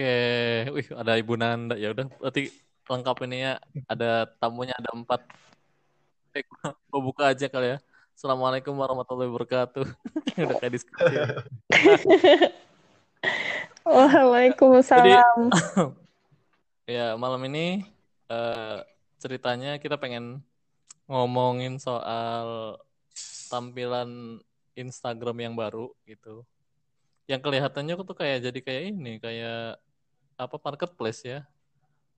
Oke, wih ada Ibu Nanda. Ya udah, berarti lengkap ini ya. Ada tamunya ada empat. Eh, gua buka aja kali ya. Assalamualaikum warahmatullahi wabarakatuh. udah kayak diskusi. ya. Waalaikumsalam. Ya, malam ini eh, ceritanya kita pengen ngomongin soal tampilan Instagram yang baru gitu. Yang kelihatannya tuh kayak jadi kayak ini, kayak apa marketplace ya.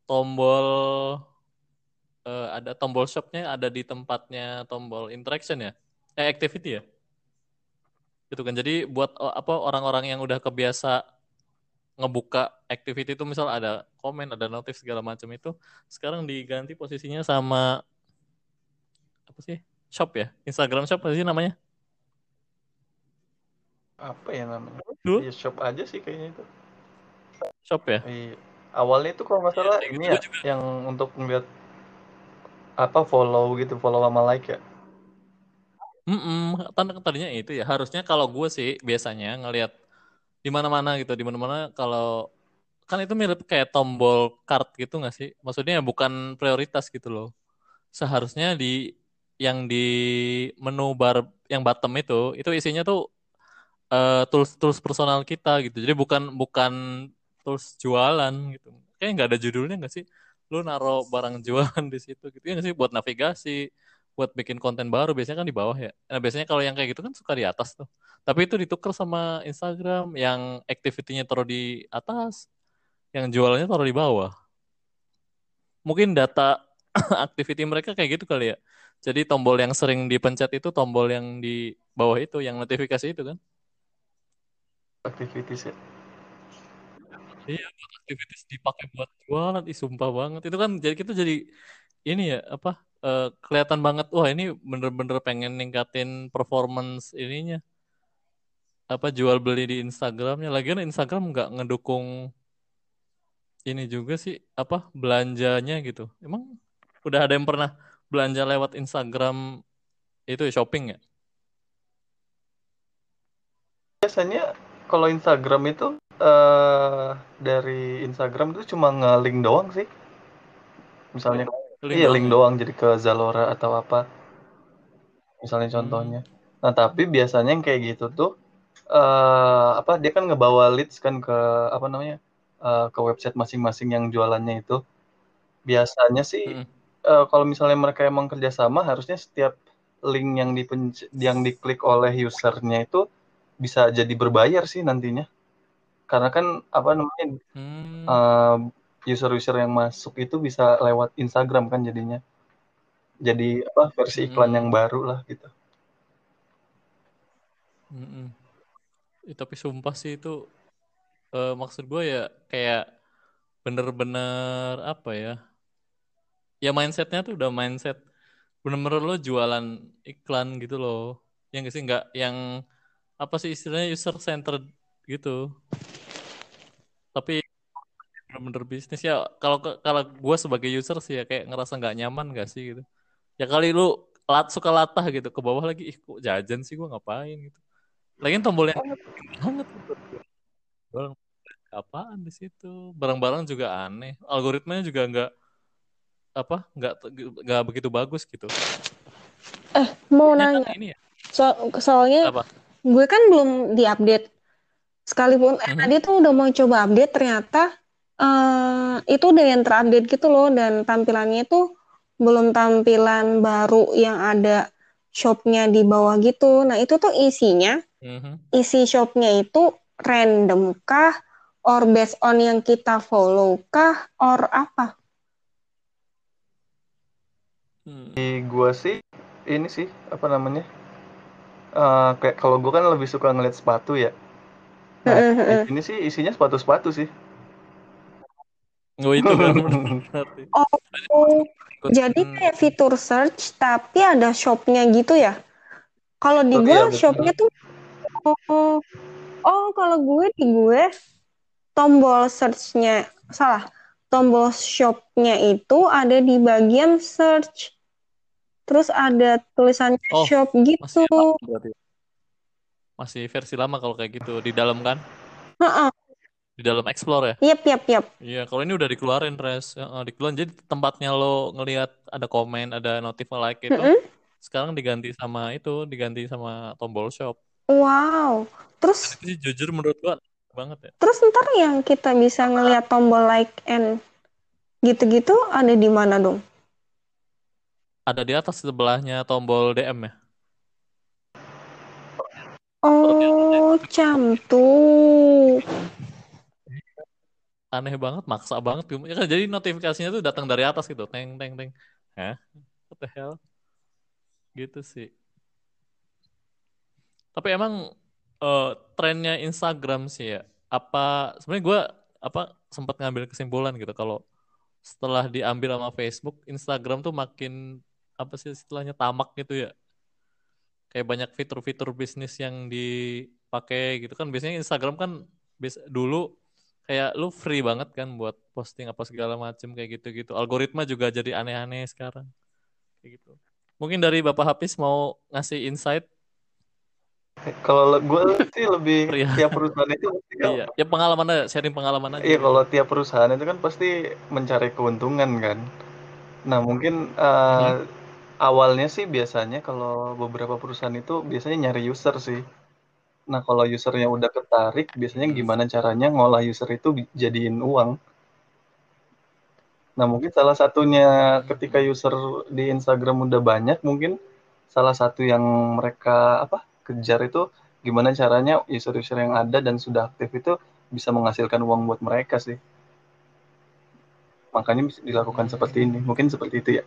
Tombol eh, ada tombol shopnya ada di tempatnya tombol interaction ya. Eh activity ya. Gitu kan. Jadi buat oh, apa orang-orang yang udah kebiasa ngebuka activity itu misal ada komen, ada notif segala macam itu sekarang diganti posisinya sama apa sih? Shop ya? Instagram shop apa sih namanya? apa ya namanya Dulu? Iya shop aja sih kayaknya itu Shop ya? Iya. awalnya itu kalau nggak salah Iya, ini ya juga. yang untuk ngeliat apa follow gitu follow sama like ya Mm-mm, tanda tadinya itu ya. Harusnya kalau gue sih biasanya ngelihat di mana-mana gitu, di mana-mana kalau kan itu mirip kayak tombol card gitu nggak sih? Maksudnya bukan prioritas gitu loh. Seharusnya di yang di menu bar yang bottom itu itu isinya tuh eh, tools-tools personal kita gitu. Jadi bukan bukan tools jualan gitu. Kayaknya nggak ada judulnya nggak sih? Lu naro barang jualan di situ gitu ya nggak sih buat navigasi, buat bikin konten baru biasanya kan di bawah ya. Nah, biasanya kalau yang kayak gitu kan suka di atas tuh. Tapi itu ditukar sama Instagram yang activity-nya taruh di atas, yang jualannya taruh di bawah. Mungkin data activity mereka kayak gitu kali ya. Jadi tombol yang sering dipencet itu tombol yang di bawah itu, yang notifikasi itu kan. activities ya Iya, aktivitas dipakai buat jualan, ih sumpah banget. Itu kan jadi kita jadi ini ya apa eh, kelihatan banget. Wah ini bener-bener pengen ningkatin performance ininya. Apa jual beli di Instagramnya. Lagian Instagram nggak ngedukung ini juga sih apa belanjanya gitu. Emang udah ada yang pernah belanja lewat Instagram itu ya, shopping ya? biasanya kalau Instagram itu eh dari Instagram itu cuma nge-link doang sih misalnya Link iya doang link ya? doang jadi ke Zalora atau apa misalnya Hmm. contohnya nah tapi biasanya yang kayak gitu tuh eh apa dia kan ngebawa leads kan ke apa namanya eh, ke website masing-masing yang jualannya itu biasanya sih Mm-mm. eh, kalau misalnya mereka emang kerjasama harusnya setiap link yang dipenc- yang diklik oleh usernya itu bisa jadi berbayar sih nantinya karena kan apa namanya Hmm. eh, user-user yang masuk itu bisa lewat Instagram kan jadinya jadi apa versi iklan yang Mm-mm. baru lah gitu Mm-mm. Ih, tapi sumpah sih itu eh, maksud gue ya kayak bener-bener apa ya? Ya mindsetnya tuh udah mindset bener-bener lo jualan iklan gitu loh. Yang nggak sih nggak yang apa sih istilahnya user centered gitu. Tapi bener-bener bisnis ya. Kalau kalau gue sebagai user sih ya kayak ngerasa nggak nyaman gak sih gitu. Ya kali lu lat suka latah gitu ke bawah lagi ih kok jajan sih gue ngapain gitu. Lagian tombol yang banget gitu. Barang apaan di situ? Barang-barang juga aneh. Algoritmanya juga nggak apa nggak nggak begitu bagus gitu. Eh, mau Ya kan nanya. ini ya So- soalnya apa? gue kan belum diupdate. Sekalipun eh, Mhm. tadi tuh udah mau coba update, ternyata eh, itu udah yang terupdate gitu loh. Dan tampilannya itu belum tampilan baru yang ada shopnya di bawah gitu. Nah itu tuh isinya, Mhm. isi shopnya itu random kah? Or based on yang kita follow kah? Or apa? Hmm. di gua sih ini sih apa namanya Eh, kayak kalau gua kan lebih suka ngeliat sepatu ya nah sini sih isinya sepatu-sepatu sih Oh itu kan. Oh, jadi Ikutin kayak fitur search tapi ada shopnya gitu ya? Kalau di Oh, gue iya, betul. shopnya tuh oh, oh kalau gue di gue tombol searchnya salah tombol shopnya itu ada di bagian search terus ada tulisannya Oh, shop masih gitu berarti. Masih versi lama kalau kayak gitu di dalam kan? Di dalam explore ya. Yap, yap, yap. Iya, kalau ini udah dikeluarin res, eh, dikeluarin. Jadi tempatnya lo ngelihat ada komen, ada notif like itu, sekarang diganti sama itu, diganti sama tombol shop. Wow. Terus sih jujur menurut gua banget ya. terus ntar yang kita bisa ngelihat tombol like and gitu-gitu ada di mana dong? Ada di atas sebelahnya tombol DM ya. Oh, cantik. Aneh banget, maksa banget. Ya kan, jadi notifikasinya tuh datang dari atas gitu, teng teng teng. Hah? What the hell? Gitu sih. Tapi emang eh, trennya Instagram sih ya. Apa sebenarnya gua apa sempat ngambil kesimpulan gitu kalau setelah diambil sama Facebook, Instagram tuh makin apa sih istilahnya tamak gitu ya. Kayak banyak fitur-fitur bisnis yang dipakai gitu kan. Biasanya Instagram kan bis- dulu kayak lu free banget kan buat posting apa segala macem kayak gitu-gitu. Algoritma juga jadi aneh-aneh sekarang. Kayak gitu. Mungkin dari Bapak Hafiz mau ngasih insight Kalau gue sih lebih Pria. tiap perusahaan itu pasti kan, Iya, ya pengalaman aja, sharing pengalaman aja. iya kalau tiap perusahaan itu kan pasti mencari keuntungan kan. Nah mungkin eh, awalnya sih biasanya kalau beberapa perusahaan itu biasanya nyari user sih. Nah kalau usernya udah ketarik, biasanya gimana caranya ngolah user itu jadiin uang. Nah mungkin salah satunya ketika user di Instagram udah banyak, mungkin salah satu yang mereka apa kejar itu gimana caranya user-user yang ada dan sudah aktif itu bisa menghasilkan uang buat mereka sih. Makanya bisa dilakukan seperti ini. Mungkin seperti itu ya.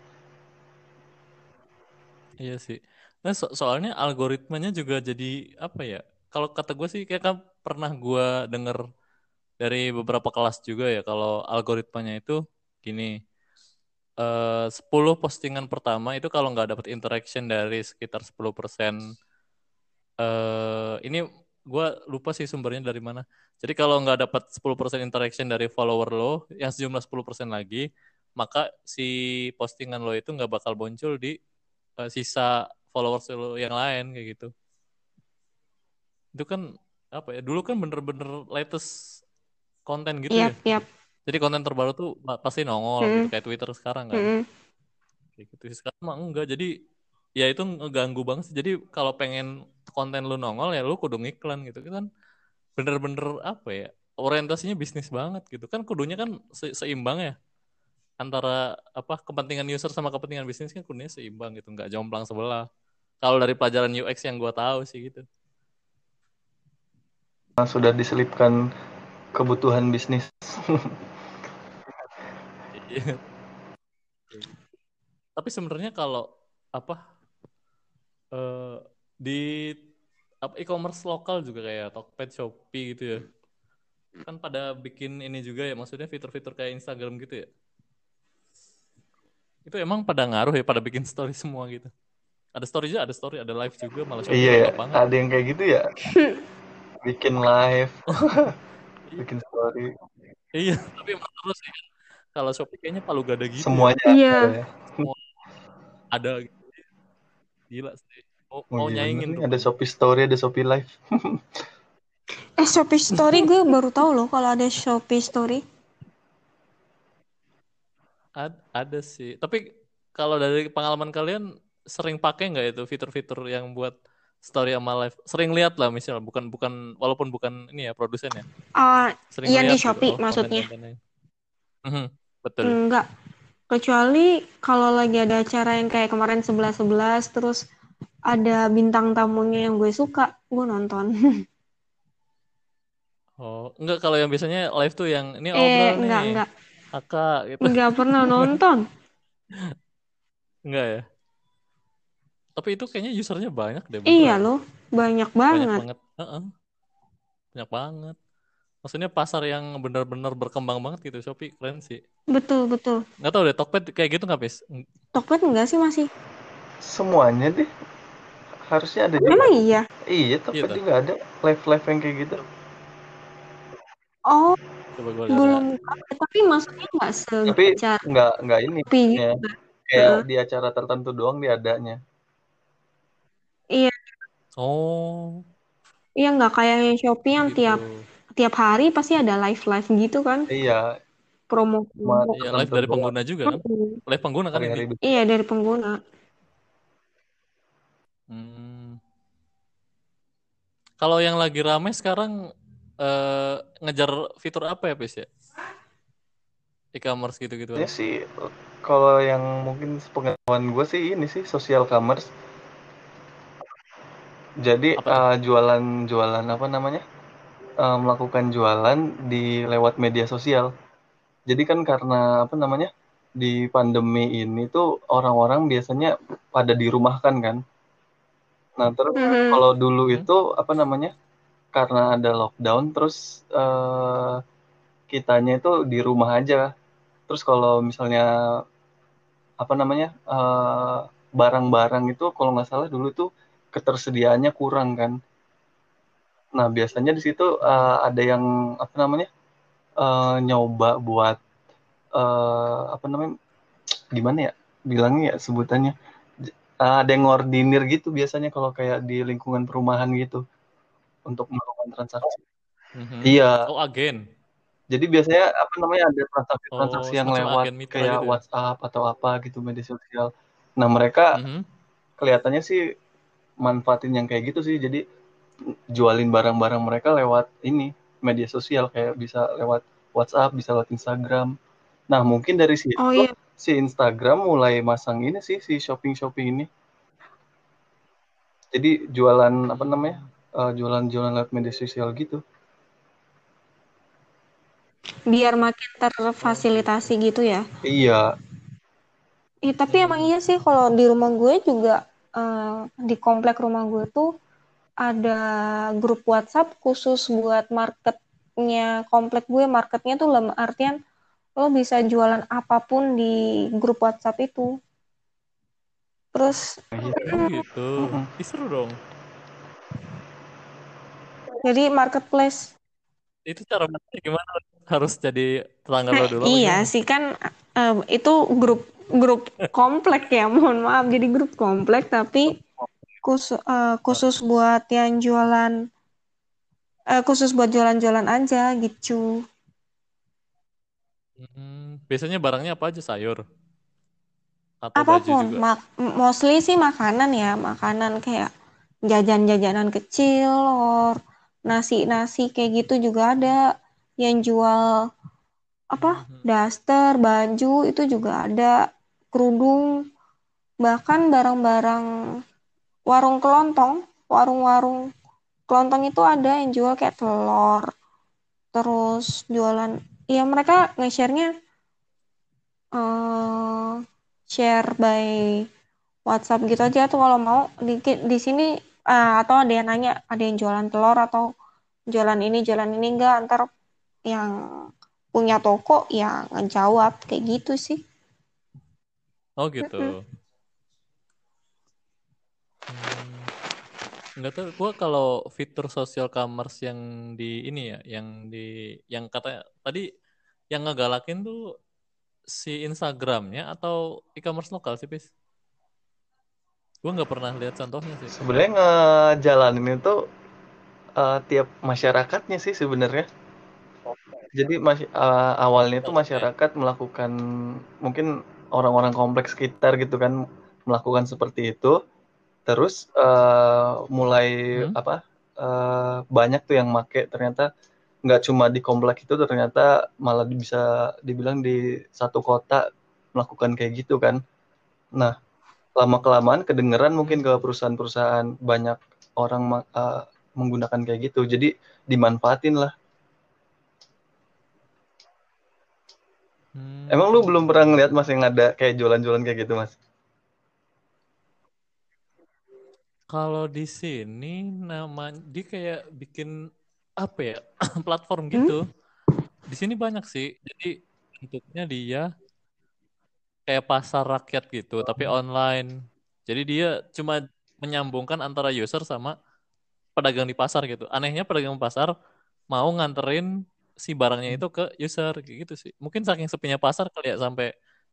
Iya sih. Nah, so- soalnya algoritmanya juga jadi apa ya? Kalau kata gue sih kayak kan pernah gue denger dari beberapa kelas juga ya kalau algoritmanya itu gini. eh 10 postingan pertama itu kalau nggak dapat interaction dari sekitar 10% eh ini gue lupa sih sumbernya dari mana. Jadi kalau nggak dapat 10% interaction dari follower lo yang sejumlah 10% lagi, maka si postingan lo itu nggak bakal muncul di eh, sisa followers lo yang lain kayak gitu. Itu kan apa ya? Dulu kan bener-bener latest konten gitu Yap, ya. yap. Jadi konten terbaru tuh pa- pasti nongol gitu Mm. kayak Twitter sekarang kan. Mm-mm. Kayak gitu sih. Sekarang mah enggak. Jadi ya itu ngeganggu banget sih. Jadi kalau pengen konten lu nongol ya lu kudu ngiklan gitu kan. Bener-bener apa ya? Orientasinya bisnis banget gitu. Kan kudunya kan se- seimbang ya. Antara apa kepentingan user sama kepentingan bisnis kan kudunya seimbang gitu, nggak jomplang sebelah. Kalau dari pelajaran UX yang gua tahu sih gitu. Nah, sudah diselipkan kebutuhan bisnis. Tapi sebenarnya kalau apa eh di apa e-commerce lokal juga kayak Tokped, Shopee gitu ya. Kan pada bikin ini juga ya, maksudnya fitur-fitur kayak Instagram gitu ya. Itu emang pada ngaruh ya, pada bikin story semua gitu. Ada story juga, ada story, ada live juga, malah Iya ya, banget. ada yang kayak gitu ya. Bikin live, bikin story, Iya, tapi emang terus ya. Kalau Shopee kayaknya palu gada gitu ya. semuanya Iya. ada ya. Ada gitu. Gila sih. Mau, Oh, mau iya nyaingin ada Shopee Story, ada Shopee Live. Eh, Shopee Story gue baru tahu loh kalau ada Shopee Story. Ad- ada sih. Tapi kalau dari pengalaman kalian sering pakai nggak itu fitur-fitur yang buat story sama live? Sering lihat lah misal, bukan bukan walaupun bukan ini ya produsen ya. Ah, Sering Iya, di gitu, Shopee oh, maksudnya. Mhm, betul. enggak. Kecuali kalau lagi ada acara yang kayak kemarin 11-11 terus ada bintang tamunya yang gue suka, gue nonton. Oh, enggak kalau yang biasanya live tuh yang ini eh, obrol enggak, nih, enggak. Kakak gitu. Enggak pernah nonton. Enggak ya. Tapi itu kayaknya usernya banyak deh, Iya beneran. loh, banyak Banyak banget. banget. Heeh. Banyak banget. Maksudnya pasar yang benar-benar berkembang banget gitu, Shopee keren sih. Betul, betul. Nggak tahu deh, Tokped kayak gitu nggak, Pis? Tokped enggak sih masih? Semuanya deh. Harusnya ada juga. Emang iya? Iya, Tokped toh. juga ada live-live yang kayak gitu. Oh, Coba gue lihat. belum. Tapi maksudnya enggak Tapi segencar nggak nggak ini Shopee maksudnya. gitu. Kayak Heeh. di acara tertentu doang dia adanya. Iya, Oh, iya enggak kayak yang Shopee yang gitu. tiap tiap hari pasti ada live live gitu kan iya promo Iya, live dari pengguna juga kan? Live pengguna kan ini. iya dari pengguna Hmm. Kalau yang lagi rame sekarang eh, ngejar fitur apa ya, Pis ya? E-commerce gitu-gitu. Ini sih kalau yang mungkin pengetahuan gue sih ini sih social commerce. Jadi Apa tuh? uh, jualan-jualan apa namanya? Uh, melakukan jualan di lewat media sosial. Jadi kan karena apa namanya? Di pandemi ini tuh orang-orang biasanya pada dirumahkan kan. Nah, terus Mhm. kalau dulu Hmm. itu apa namanya? Karena ada lockdown terus uh, kitanya itu di rumah aja. Terus kalau misalnya apa namanya? uh, barang-barang itu kalau nggak salah dulu tuh ketersediaannya kurang kan. Nah, biasanya di situ uh, ada yang apa namanya? uh, nyoba buat uh, apa namanya? Gimana ya? Bilangnya ya sebutannya. Uh, ada yang ngordinir gitu biasanya kalau kayak di lingkungan perumahan gitu untuk melakukan transaksi. Mhm. Iya. Oh, agen. Jadi biasanya apa namanya ada transaksi-transaksi Oh, yang lewat kayak gitu ya? WhatsApp atau apa gitu media sosial. Nah, mereka Mhm. kelihatannya sih manfaatin yang kayak gitu sih. Jadi jualin barang-barang mereka lewat ini media sosial kayak bisa lewat WhatsApp, bisa lewat Instagram. Nah, mungkin dari situ oh iya si Instagram mulai masang ini sih si shopping-shopping ini. Jadi jualan apa namanya? Eh, jualan-jualan lewat media sosial gitu. biar makin terfasilitasi gitu ya Iya, Ih, tapi emang iya sih kalau di rumah gue juga eh, di komplek rumah gue tuh ada grup WhatsApp khusus buat marketnya komplek gue marketnya tuh dalam artian lo bisa jualan apa pun di grup WhatsApp itu terus Oh, gitu. Mm-mm. Ih, seru dong. Jadi marketplace Itu cara masuknya gimana? Harus jadi tetangga lo Nah, dulu iya gimana? sih kan eh, itu grup grup komplek ya mohon maaf jadi grup komplek tapi khusus khusus buat yang jualan eh, khusus buat jualan-jualan aja gitu Hmm, biasanya barangnya apa aja? Sayur? Atau baju apa pun juga? mak- mostly sih makanan ya makanan kayak jajan-jajanan kecil or nasi-nasi kayak gitu juga ada. Yang jual apa Mhm. daster baju itu juga ada. Kerudung bahkan barang-barang warung kelontong warung-warung kelontong itu ada yang jual kayak telur. Terus jualan ya mereka nge-share-nya eh, share by WhatsApp gitu aja tuh kalau mau. Di di sini ah, atau ada yang nanya ada yang jualan telur atau jualan ini jualan ini enggak antar yang punya toko yang ngejawab kayak gitu sih Oh gitu. Hmm, nggak tahu. Gua kalau fitur social commerce yang di ini ya, yang di yang katanya tadi yang ngegalakin tuh si Instagramnya atau e-commerce lokal sih, Pis? Gue nggak pernah lihat contohnya sih. sebenarnya ngejalanin itu uh, tiap masyarakatnya sih sebenarnya. Jadi mas- uh, awalnya itu masyarakat melakukan mungkin orang-orang kompleks sekitar gitu kan melakukan seperti itu. Terus uh, mulai Hmm? apa uh, banyak tuh yang make ternyata nggak cuma di komplek itu ternyata malah bisa dibilang di satu kota melakukan kayak gitu kan. Nah lama kelamaan kedengeran mungkin ke perusahaan-perusahaan banyak orang uh, menggunakan kayak gitu. Jadi dimanfaatin lah. Hmm. Emang lu belum pernah ngeliat mas yang ada kayak jualan-jualan kayak gitu mas? Kalau di sini nama dia kayak bikin apa ya platform Hmm? gitu. Di sini banyak sih. Jadi bentuknya dia kayak pasar rakyat gitu, tapi online. Jadi dia cuma menyambungkan antara user sama pedagang di pasar gitu. Anehnya pedagang pasar mau nganterin si barangnya itu ke user kayak gitu sih. Mungkin saking sepinya pasar kali ya sampai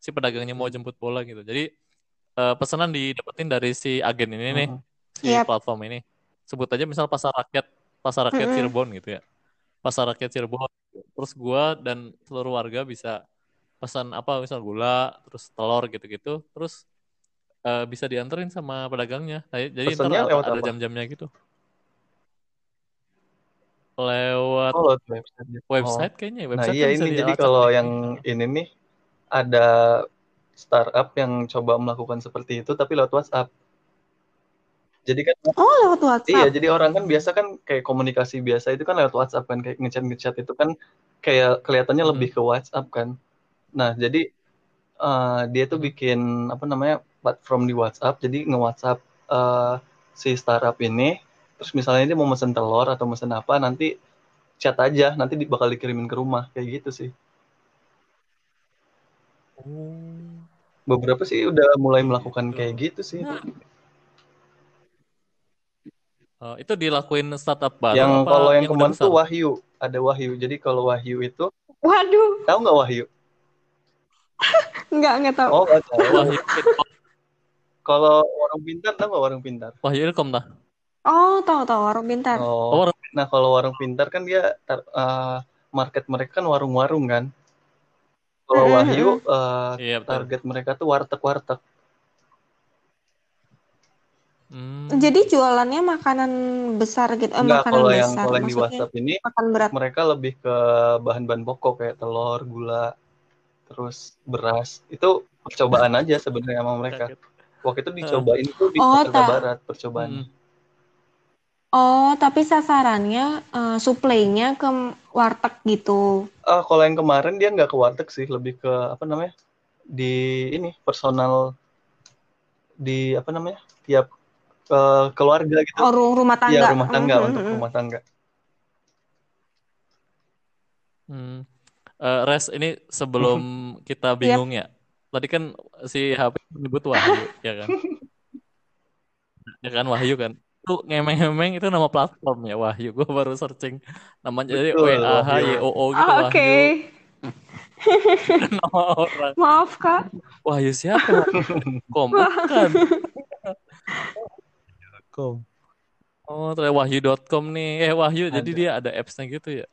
si pedagangnya mau jemput bola gitu. Jadi eh, pesanan didapetin dari si agen ini nih, Mm-mm. si Yap. platform ini. Sebut aja misal pasar rakyat, pasar rakyat Mm-mm. Cirebon gitu ya. pasar rakyat Cirebon. Terus gua dan seluruh warga bisa pesan apa misal gula, terus telur gitu-gitu, terus uh, bisa dianterin sama pedagangnya. Nah, jadi Pesannya ntar lewat ada jam-jamnya gitu. Lewat Oh, lewat website. website Oh. kayaknya. ya. Nah, Website iya kan bisa ini jadi kalau yang ini nih ada startup yang coba melakukan seperti itu tapi lewat WhatsApp. Jadi kan Oh, lewat iya, WhatsApp. jadi orang kan biasa kan kayak komunikasi biasa itu kan lewat WhatsApp kan kayak ngechat-ngechat itu kan kayak kelihatannya Hmm. lebih ke WhatsApp kan. Nah, jadi uh, dia tuh bikin apa namanya platform di WhatsApp. Jadi nge-WhatsApp uh, si startup ini. Terus misalnya dia mau mesen telur atau mesen apa nanti chat aja. Nanti di- bakal dikirimin ke rumah. Kayak gitu sih. Oh. beberapa sih udah mulai Gitu. melakukan kayak gitu sih. Uh, itu dilakuin startup baru yang apa kalau yang udah kemarin tuh Wahyu. Ada Wahyu. Jadi kalau Wahyu itu Waduh, tahu nggak Wahyu nggak nggak tahu. oh nggak tahu Wahyu kalau warung pintar tahu nggak warung pintar Wahyu Ilkom dah. Oh, tahu tahu warung pintar. Oh, oh warung- nah kalau warung pintar kan dia tar- uh, market mereka kan warung-warung kan kalau Wahyu uh, Iya, betul. target mereka tuh warteg-warteg Hmm. Jadi jualannya makanan besar gitu, eh, Enggak, makanan kalau yang besar. kalau yang di WhatsApp ini makan berat. mereka lebih ke bahan-bahan pokok kayak telur, gula, terus beras. Itu percobaan aja sebenarnya sama mereka. Waktu itu dicobain itu di Oh, Jakarta. Barat percobaannya. Hmm. Oh, tapi sasarannya eh, suplainya ke warteg gitu. Ah, kalau yang kemarin dia nggak ke warteg sih, lebih ke apa namanya? Di ini personal di apa namanya? Tiap eh, keluarga gitu. Oh, ru- rumah tangga. Iya, rumah tangga Mhm, untuk mhm. rumah tangga. Hmm. Eh, Res, ini sebelum kita bingung ya. Tadi kan si HP menyebut Wahyu, ya kan? Ya kan Wahyu kan. Itu ngemeng-ngemeng itu nama platform ya Wahyu. Gue baru searching namanya jadi W A H Y Wahyu. O O gitu Oke. Wahyu. Nama orang. Maaf, Kak. Wahyu siapa? Kom bukan. Kom. Oh, ternyata wahyu.com nih. Eh Wahyu, jadi Ada. dia ada apps-nya gitu ya.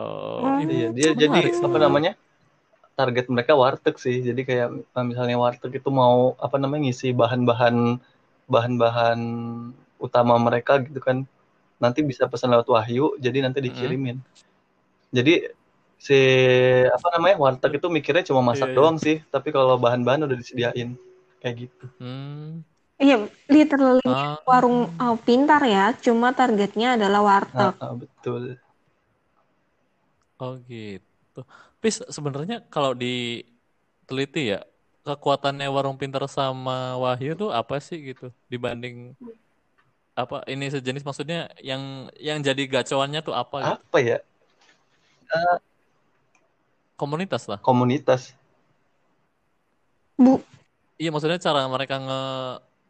Oh, Hmm. Iya, dia jadi apa namanya? Target mereka warteg sih. Jadi kayak misalnya warteg itu mau apa namanya ngisi bahan-bahan bahan-bahan utama mereka gitu kan. Nanti bisa pesan lewat Wahyu, jadi nanti dikirimin. Jadi si apa namanya? warteg itu mikirnya cuma masak Iya, iya. doang sih, tapi kalau bahan-bahan udah disediain kayak gitu. Hmm. Iya, literally Ah. warung eh, pintar ya, cuma targetnya adalah warteg. Ah, ah, betul. Oh gitu. Pis sebenarnya kalau diteliti ya kekuatannya warung pintar sama Wahyu tuh apa sih gitu dibanding apa ini sejenis maksudnya yang yang jadi gacoannya tuh apa gitu? Apa ya? Komunitas lah. Komunitas. Bu, Iya maksudnya cara mereka nge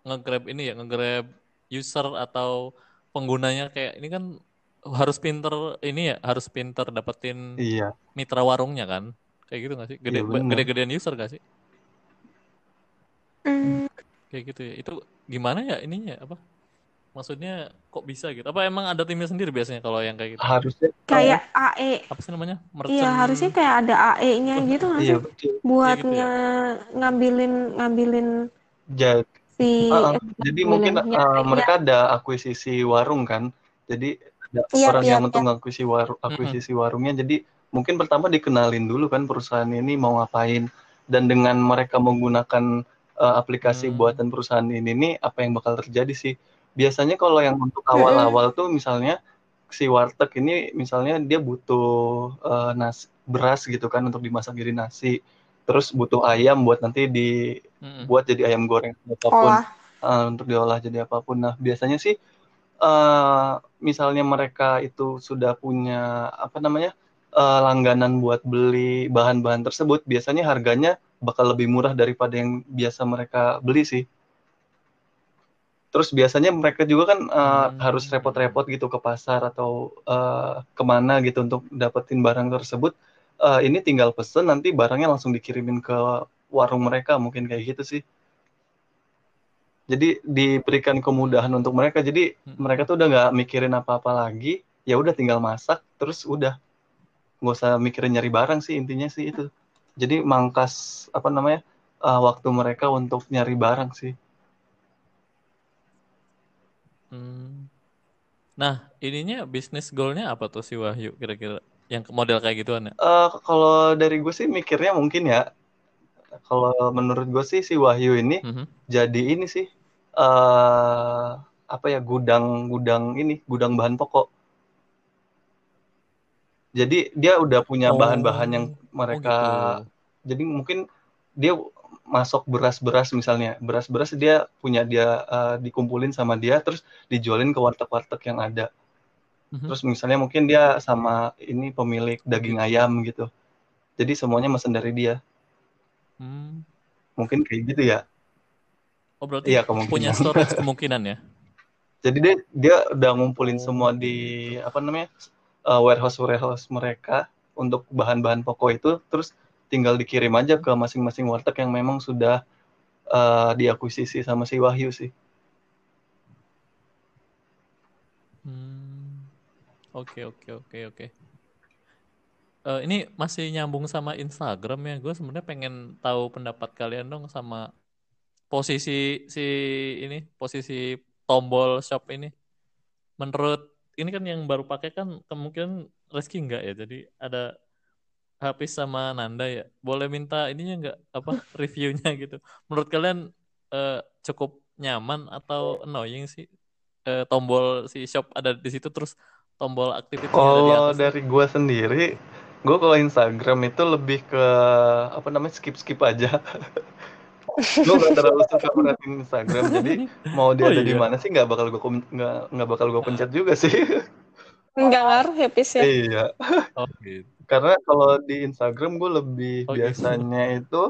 nge-grab ini ya nge-grab user atau penggunanya kayak ini kan harus pinter ini ya harus pinter dapetin Iya. mitra warungnya kan kayak gitu gak sih gede Iya, gede-gedean user gak sih mm, kayak gitu ya itu gimana ya ininya apa maksudnya kok bisa gitu apa emang ada timnya sendiri biasanya kalau yang kayak gitu Harusnya kayak AE. apa sih namanya Iya, merchant harusnya kayak ada AE-nya gitu nggak Iya, sih? betul. Buat gitu ya? ngambilin ngambilin Jadi si Uh, eh, jadi mungkin uh, ya. mereka ada akuisisi warung kan. Jadi ada Iya, orang iya, yang untuk iya. ngakuisisi waru, akuisisi warungnya. Jadi mungkin pertama dikenalin dulu kan perusahaan ini mau ngapain dan dengan mereka menggunakan uh, aplikasi Hmm. buatan perusahaan ini nih apa yang bakal terjadi sih? Biasanya kalau yang untuk awal-awal tuh misalnya si warteg ini misalnya dia butuh uh, nas beras gitu kan untuk dimasak jadi nasi. Terus butuh ayam buat nanti di Mm-mm. buat jadi ayam goreng apa pun Olah. uh, untuk diolah jadi apa pun. Nah biasanya sih uh, misalnya mereka itu sudah punya apa namanya uh, langganan buat beli bahan-bahan tersebut, biasanya harganya bakal lebih murah daripada yang biasa mereka beli sih. Terus biasanya mereka juga kan uh, Hmm. harus repot-repot gitu ke pasar atau uh, ke mana gitu untuk dapetin barang tersebut. Uh, ini tinggal pesen nanti barangnya langsung dikirimin ke warung mereka mungkin kayak gitu sih. Jadi diberikan kemudahan untuk mereka. Jadi Hmm. mereka tuh udah nggak mikirin apa-apa lagi. ya udah tinggal masak terus udah nggak usah mikirin nyari barang sih intinya sih itu jadi mangkas apa namanya uh, waktu mereka untuk nyari barang sih Hmm. Nah, ininya bisnis goalnya apa tuh si Wahyu kira-kira? Yang model kayak gituan ya? Uh, kalau dari gue sih mikirnya mungkin ya, kalau menurut gue sih si Wahyu ini mm -hmm. jadi ini sih uh, apa ya gudang-gudang ini gudang bahan pokok. Jadi dia udah punya bahan-bahan oh, yang mereka. Oh gitu. Jadi mungkin dia masuk beras-beras misalnya beras-beras dia punya dia uh, dikumpulin sama dia terus dijualin ke warteg-warteg yang ada mm-hmm. terus misalnya mungkin dia sama ini pemilik daging ayam gitu jadi semuanya mesen dari dia mm. mungkin kayak gitu ya oh berarti iya, punya storage kemungkinan ya jadi dia dia udah ngumpulin semua di apa namanya uh, warehouse warehouse mereka untuk bahan-bahan pokok itu terus tinggal dikirim aja ke masing-masing warteg yang memang sudah uh, diakuisisi sama si Wahyu sih. Hmm. Oke oke oke oke. Uh, ini masih nyambung sama Instagram ya. Gue sebenarnya pengen tahu pendapat kalian dong sama posisi si ini, posisi tombol shop ini. Menurut ini kan yang baru pakai kan kemungkinan Reski enggak ya. Jadi ada Hafiz sama Nanda ya. Boleh minta ininya nggak apa reviewnya gitu. Menurut kalian uh, cukup nyaman atau annoying sih uh, tombol si shop ada di situ terus tombol aktivitas Kalau dari gue sendiri, gue kalau Instagram itu lebih ke apa namanya skip skip aja. gue gak terlalu suka perhatiin Instagram jadi mau dia oh, ada iya. di mana sih nggak bakal gue nggak nggak bakal gue pencet juga sih nggak ngaruh ya Pis ya iya oh, gitu karena kalau di Instagram gue lebih oh, gitu. biasanya gitu. itu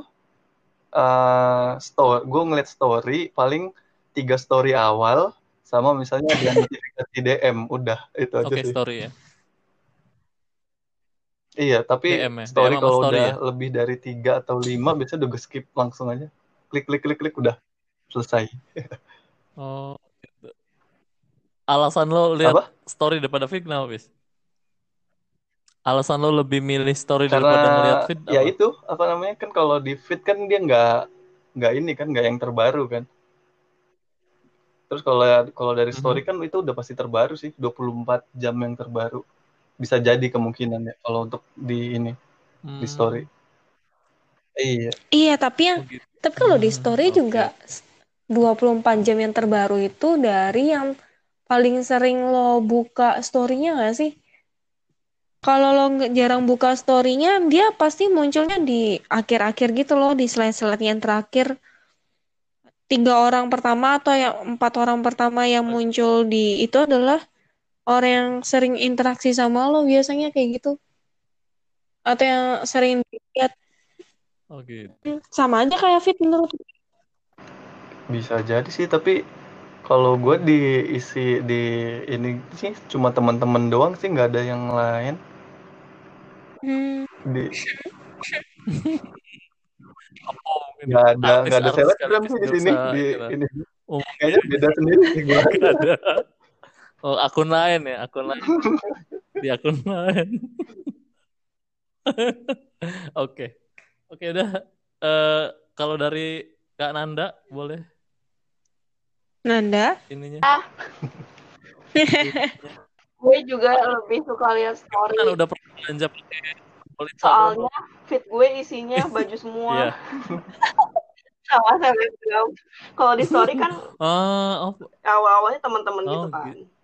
uh, story gue ngeliat story paling tiga story awal sama misalnya ada notifikasi DM udah itu aja okay, sih. story ya iya tapi DM ya? story kalau udah ya? lebih dari tiga atau lima biasanya udah gue skip langsung aja klik klik klik klik udah selesai oh gitu. alasan lo lihat story daripada feed kenapa bis alasan lo lebih milih story Karena, daripada ngeliat feed ya apa? itu apa namanya kan kalau di feed kan dia nggak nggak ini kan nggak yang terbaru kan terus kalau kalau dari story mm-hmm. kan itu udah pasti terbaru sih 24 jam yang terbaru bisa jadi kemungkinan ya kalau untuk di ini hmm. di story iya iya tapi yang oh, gitu. tapi kalau di story hmm, juga okay. 24 jam yang terbaru itu dari yang paling sering lo buka storynya gak sih kalau lo jarang buka story-nya, dia pasti munculnya di akhir-akhir gitu loh, di slide-slide yang terakhir. Tiga orang pertama atau yang empat orang pertama yang muncul di itu adalah orang yang sering interaksi sama lo biasanya kayak gitu. Atau yang sering lihat. Oh gitu. Sama aja kayak fit menurut. Bisa jadi sih, tapi kalau gue diisi di ini sih cuma teman-teman doang sih nggak ada yang lain Hmm. Di oh, nggak ada nggak ada selebgram sih di sini di ini oh, kayaknya beda sendiri sih gua. ada. Oh akun lain ya akun lain di akun lain. Oke oke udah uh, kalau dari Kak Nanda boleh. Nanda? Ininya. Ah. gue juga lebih suka lihat story kan udah pernah belanja soalnya fit gue isinya baju semua yeah. sama selebgram kalau di story kan uh, oh. awal-awalnya teman-teman gitu oh, gitu kan gitu.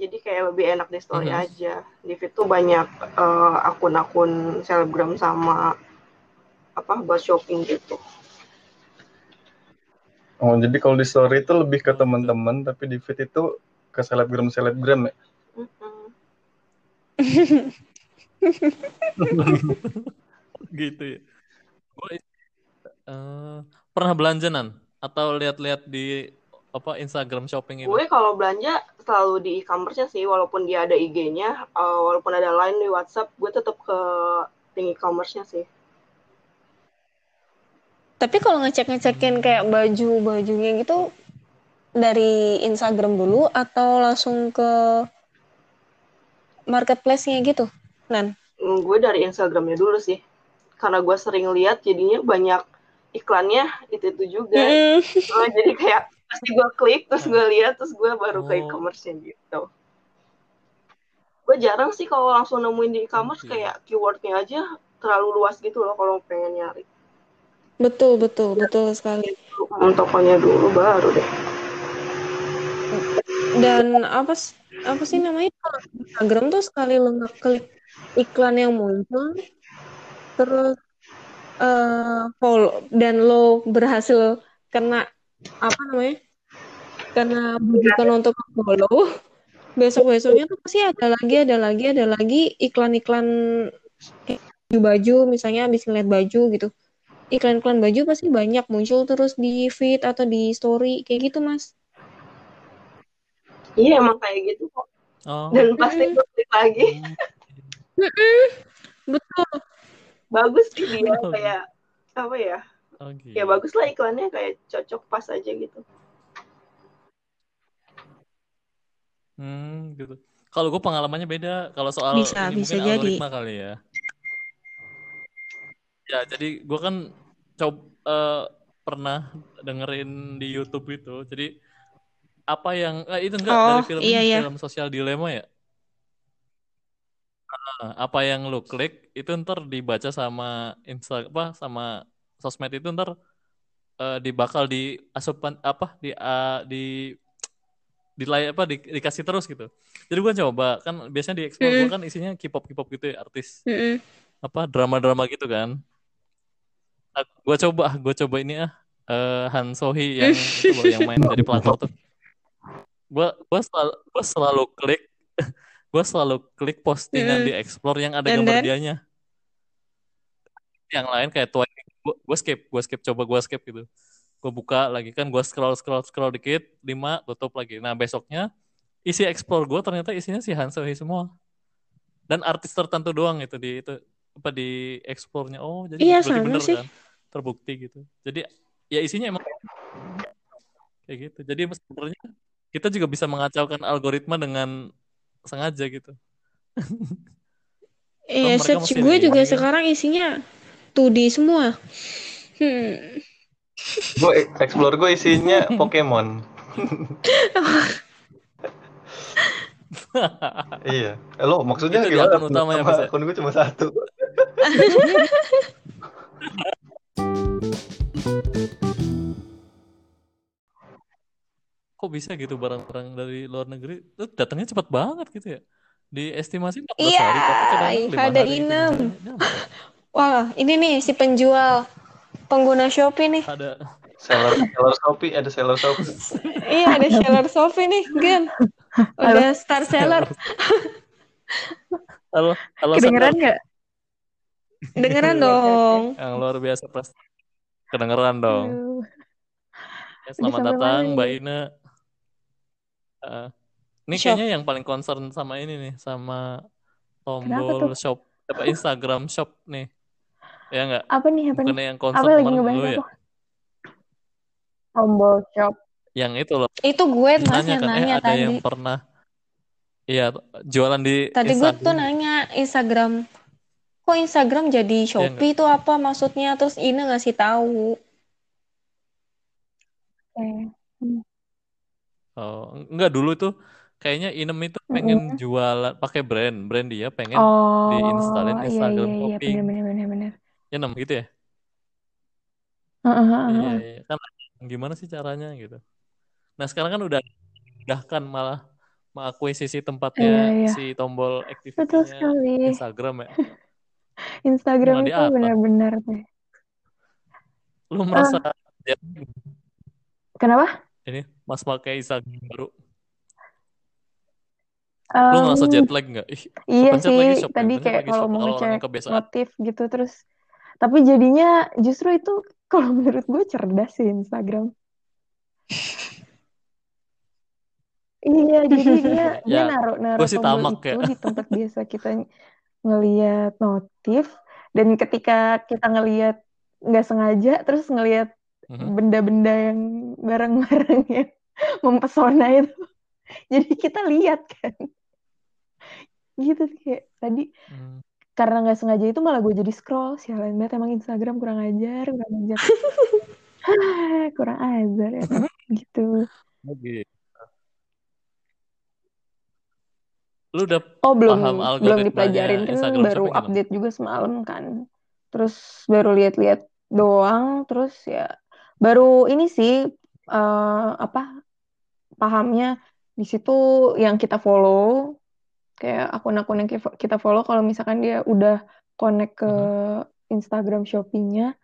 Jadi kayak lebih enak di story uh -huh. aja. Di feed tuh banyak uh, akun-akun selebgram sama apa buat shopping gitu. Oh, jadi kalau di story itu lebih ke teman-teman, tapi di feed itu ke selebgram selebgram ya gitu ya. Uh, pernah belanjanan atau lihat-lihat di apa Instagram shopping itu? Gue kalau belanja selalu di e-commerce sih, walaupun dia ada IG-nya, uh, eh, walaupun ada line di WhatsApp, gue tetap ke link e-commerce-nya sih. Tapi kalau ngecek-ngecekin kayak baju-bajunya gitu, dari Instagram dulu atau langsung ke marketplace-nya gitu, Nan? Hmm, gue dari Instagramnya dulu sih. Karena gue sering lihat jadinya banyak iklannya itu-itu juga. Mm. Oh, jadi kayak pasti gue klik, terus gue lihat, terus gue baru oh. ke e-commerce-nya gitu. Gue jarang sih kalau langsung nemuin di e-commerce okay. kayak keywordnya aja terlalu luas gitu loh kalau pengen nyari. Betul, betul, ya. betul sekali. Tokonya dulu baru deh. Dan apa apa sih namanya Instagram tuh sekali lo ngeklik iklan yang muncul terus uh, follow dan lo berhasil kena apa namanya? Karena bukan untuk follow. Besok besoknya tuh pasti ada lagi ada lagi ada lagi iklan-iklan baju misalnya habis ngeliat baju gitu. Iklan-iklan baju pasti banyak muncul terus di feed atau di story kayak gitu mas. Iya emang kayak gitu kok. Oh. dan pasti klik lagi. Betul. Bagus sih dia oh. kayak apa ya okay. ya bagus lah iklannya kayak cocok pas aja gitu hmm gitu kalau gue pengalamannya beda kalau soal bisa ini bisa jadi kali ya ya jadi gue kan coba uh, eh, pernah dengerin di YouTube itu. Jadi apa yang eh, itu enggak oh, dari film iya, iya. film sosial dilema ya? Uh, apa yang lu klik itu ntar dibaca sama insta apa sama sosmed itu ntar uh, di bakal di asupan apa di uh, di di lay apa di, dikasih terus gitu. Jadi gue coba kan biasanya di explore mm. kan isinya K-pop K-pop gitu ya artis. Mm -mm. Apa drama-drama gitu kan gue coba gue coba ini ah uh, Han Sohi yang itu loh yang main dari pelakor tuh gue gue selalu gue selalu klik gue selalu klik postingan di explore yang ada And gambar then? dianya yang lain kayak tuan gue skip gue skip coba gue skip gitu. Gue buka lagi kan gue scroll scroll scroll dikit lima tutup lagi. Nah besoknya isi explore gue ternyata isinya si Han Sohi semua. Dan artis tertentu doang itu di itu apa di explore-nya. Oh jadi iya, berarti bener sih. kan terbukti gitu. Jadi ya isinya emang kayak gitu. Jadi sebenarnya kita juga bisa mengacaukan algoritma dengan sengaja gitu. Iya, search gue juga sekarang isinya 2D semua. Hmm. Gue explore gue isinya Pokemon. iya. Eh, lo maksudnya Itu gimana? Akun utamanya ya? Akun gue cuma satu. Kok bisa gitu barang-barang dari luar negeri itu datangnya cepat banget gitu ya? Di estimasi 14 iya, hari tapi kadang ada inem. Wah, ini nih si penjual pengguna Shopee nih. Ada seller seller Shopee, ada seller Shopee. iya, ada seller Shopee nih, Gen. Udah star seller. halo, halo. Kedengeran nggak? Kedengeran dong. Yang luar biasa pasti. Kedengeran dong. Ya, selamat datang Mbak Ina. Uh, ini shop. kayaknya yang paling concern sama ini nih, sama tombol shop, apa Instagram shop nih. Ya enggak? Apa nih? Apa Bukannya nih? yang concern apa lagi dulu ya? Tombol shop. Yang itu loh. Itu gue mas nanya, yang kan, nanya eh, ada tadi. yang pernah Iya, jualan di Tadi Instagram. gue tuh nanya Instagram kok Instagram jadi iya Shopee itu apa maksudnya terus ini ngasih tahu eh. oh enggak dulu tuh kayaknya Inem itu pengen mm -hmm. jualan pakai brand brand dia pengen oh, diinstalin iya, Instagram iya, iya, Shopping iya, bener, bener, bener. Ya nem gitu ya uh, uh, uh, iya, iya kan gimana sih caranya gitu nah sekarang kan udah udah kan malah mengakuisisi tempatnya iya, iya. si tombol activity Instagram ya Instagram itu benar-benar deh. Lu merasa uh, Kenapa? Ini Mas pakai Instagram baru. Um, lu ngerasa jet lag nggak? iya sih, lagi tadi kayak kalau mau ngecek notif gitu terus. Tapi jadinya justru itu kalau menurut gue cerdas sih Instagram. iya, jadi dia dia ya, naruh naruh tombol itu ya. di tempat biasa kita ngeliat notif dan ketika kita ngeliat nggak sengaja terus ngeliat mm-hmm. benda-benda yang barang-barang yang mempesona itu jadi kita lihat kan gitu kayak tadi hmm. Karena nggak sengaja itu malah gue jadi scroll sialan banget. Emang Instagram kurang ajar kurang ajar. Kurang ajar ya gitu. Oke. Lu udah oh belum. paham belum dipelajarin. kan Instagram baru update juga semalam kan. Terus baru lihat-lihat doang. Terus ya baru ini sih uh, apa pahamnya. Di situ yang kita follow kayak akun-akun yang kita follow kalau misalkan dia udah connect ke uh-huh. Instagram Shopee-nya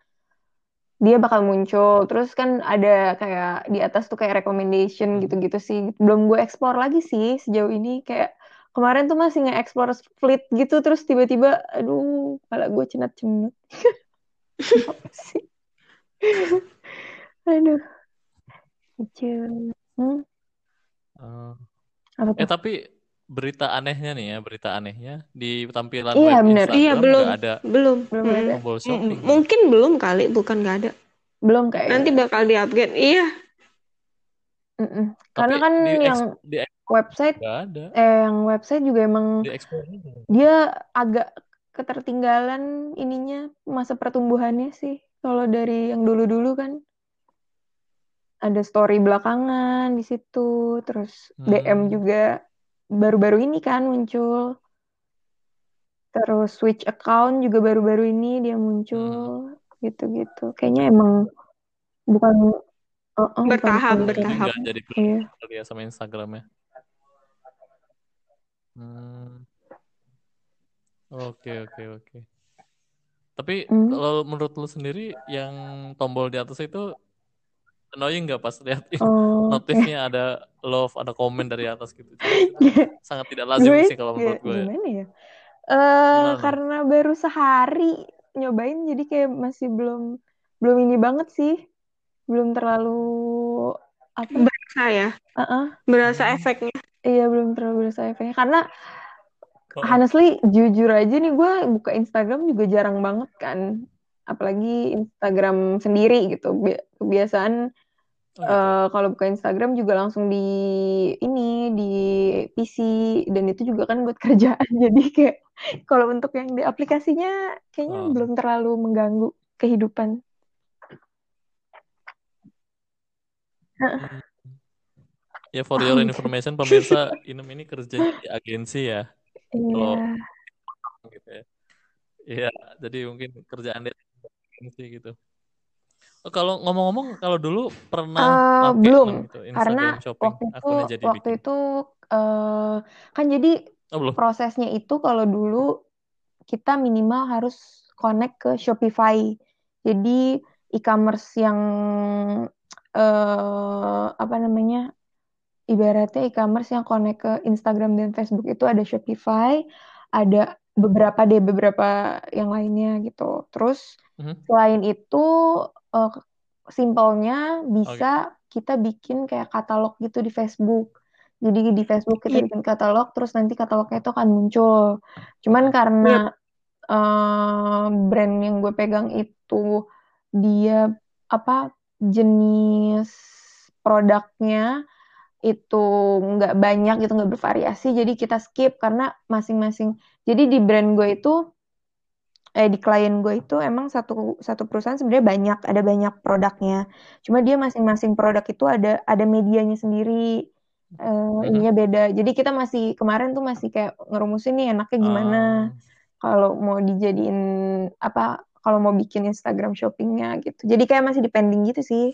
dia bakal muncul terus kan ada kayak di atas tuh kayak recommendation hmm. gitu-gitu sih belum gue explore lagi sih sejauh ini kayak kemarin tuh masih nge-explore fleet gitu terus tiba-tiba aduh kepala gue cenat-cenat apa sih aduh kecil hmm? uh, apa tuh? eh tapi berita anehnya nih ya berita anehnya di tampilan iya, web bener. Instagram iya belum ada belum belum hmm. ada shopping. mungkin belum kali bukan nggak ada belum kayak nanti bakal di upgrade iya Mm -mm. Karena kan di yang di website ada. eh yang website juga emang di dia agak ketertinggalan ininya masa pertumbuhannya sih kalau dari yang dulu-dulu kan ada story belakangan di situ terus hmm. DM juga baru-baru ini kan muncul terus switch account juga baru-baru ini dia muncul hmm. gitu-gitu kayaknya emang bukan uh, uh, bertahap bukan bertahap jadi iya. ya sama Instagramnya hmm. oke oke oke tapi hmm. kalau menurut lu sendiri yang tombol di atas itu annoying nggak pas lihat oh, notifnya okay. ada love ada komen dari atas gitu. Sangat tidak lazim gue, sih kalau menurut gue. gimana ya? Uh, karena baru sehari nyobain jadi kayak masih belum belum ini banget sih. Belum terlalu apa? Berasa ya? Uh -uh. berasa efeknya? Iya belum terlalu berasa efeknya. Karena oh. honestly jujur aja nih gue buka Instagram juga jarang banget kan. Apalagi Instagram sendiri gitu kebiasaan oh, uh, kalau buka Instagram juga langsung di ini di PC dan itu juga kan buat kerjaan. Jadi kayak kalau untuk yang di aplikasinya kayaknya oh. belum terlalu mengganggu kehidupan. Ya for your information pemirsa Inem ini kerja di agensi ya. Iya. kalau gitu ya. Iya, jadi mungkin kerjaan dia sih gitu. Kalau ngomong-ngomong, kalau dulu pernah uh, belum gitu, karena shopping, waktu itu jadi waktu bikin. itu uh, kan jadi oh, prosesnya itu kalau dulu kita minimal harus connect ke Shopify. Jadi e-commerce yang uh, apa namanya ibaratnya e-commerce yang connect ke Instagram dan Facebook itu ada Shopify, ada beberapa deh beberapa yang lainnya gitu. Terus Mm-hmm. Selain itu uh, simpelnya bisa okay. kita bikin kayak katalog gitu di Facebook. Jadi di Facebook kita yeah. bikin katalog, terus nanti katalognya itu akan muncul. Cuman karena yeah. uh, brand yang gue pegang itu dia apa jenis produknya itu nggak banyak itu nggak bervariasi jadi kita skip karena masing-masing jadi di brand gue itu eh di klien gue itu emang satu satu perusahaan sebenarnya banyak ada banyak produknya. Cuma dia masing-masing produk itu ada ada medianya sendiri. Uh, ininya beda. Jadi kita masih kemarin tuh masih kayak ngerumusin nih enaknya gimana. Uh. kalau mau dijadiin apa kalau mau bikin Instagram shoppingnya gitu. Jadi kayak masih depending gitu sih.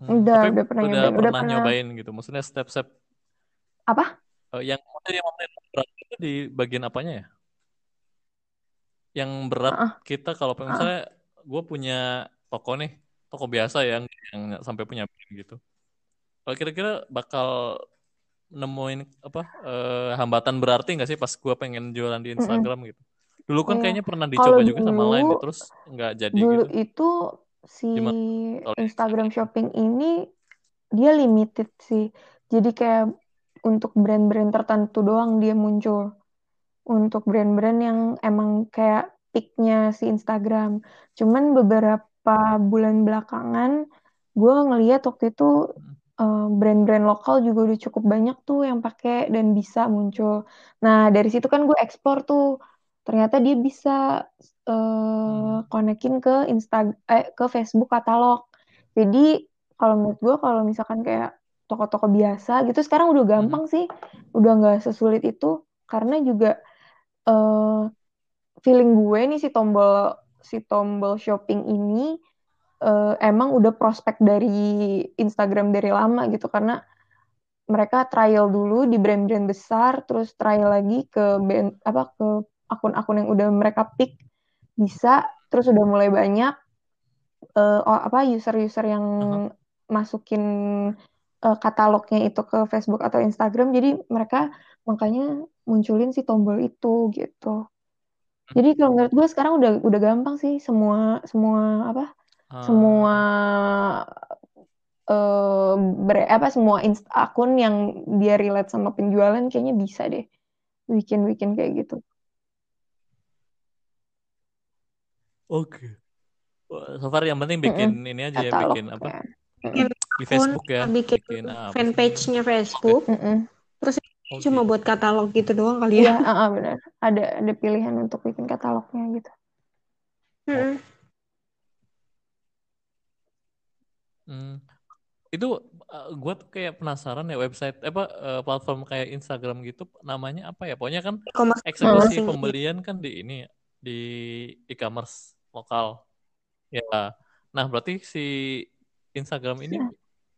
Hmm, udah, udah pernah udah nyobain, pernah, udah pernah nyobain gitu. Maksudnya step-step apa? Uh, yang yang berat itu di bagian apanya ya? Yang berat uh kita kalau misalnya uh -uh. gue punya toko nih, toko biasa yang yang sampai punya brand gitu. Kalau kira-kira bakal nemuin apa uh, hambatan berarti nggak sih pas gue pengen jualan di Instagram mm -hmm. gitu? Dulu kan iya. kayaknya pernah dicoba Kalo juga dulu, sama lain terus nggak jadi dulu gitu. itu si Instagram Shopping ini dia limited sih. Jadi kayak untuk brand-brand tertentu doang dia muncul. Untuk brand-brand yang emang kayak peaknya si Instagram. Cuman beberapa bulan belakangan gue ngeliat waktu itu uh, brand-brand lokal juga udah cukup banyak tuh yang pakai dan bisa muncul. Nah dari situ kan gue ekspor tuh ternyata dia bisa uh, konekin ke Insta eh, ke Facebook katalog. Jadi kalau menurut gue kalau misalkan kayak toko-toko biasa gitu sekarang udah gampang hmm. sih, udah nggak sesulit itu karena juga uh, feeling gue nih si tombol si tombol shopping ini uh, emang udah prospek dari Instagram dari lama gitu karena mereka trial dulu di brand-brand besar terus trial lagi ke band, apa ke akun-akun yang udah mereka pick bisa terus udah mulai banyak uh, apa user-user yang uh-huh. masukin uh, katalognya itu ke Facebook atau Instagram jadi mereka makanya munculin si tombol itu gitu jadi kalau menurut gue sekarang udah udah gampang sih semua semua apa uh. semua uh, ber, apa semua inst akun yang dia relate sama penjualan kayaknya bisa deh bikin bikin kayak gitu. Oke. Okay. So far yang penting bikin mm -hmm. ini aja ya bikin apa? Bikin di Facebook ya. Bikin, bikin fanpage-nya Facebook. Okay. Mm -hmm. Terus Oh, Cuma gitu. buat katalog gitu doang kali ya. Iya, uh, uh, benar. Ada ada pilihan untuk bikin katalognya gitu. Hmm. Hmm. Itu uh, gue tuh kayak penasaran ya website apa uh, platform kayak Instagram gitu namanya apa ya? Pokoknya kan eksekusi pembelian kan di ini di e-commerce lokal. Ya. Nah, berarti si Instagram ini ya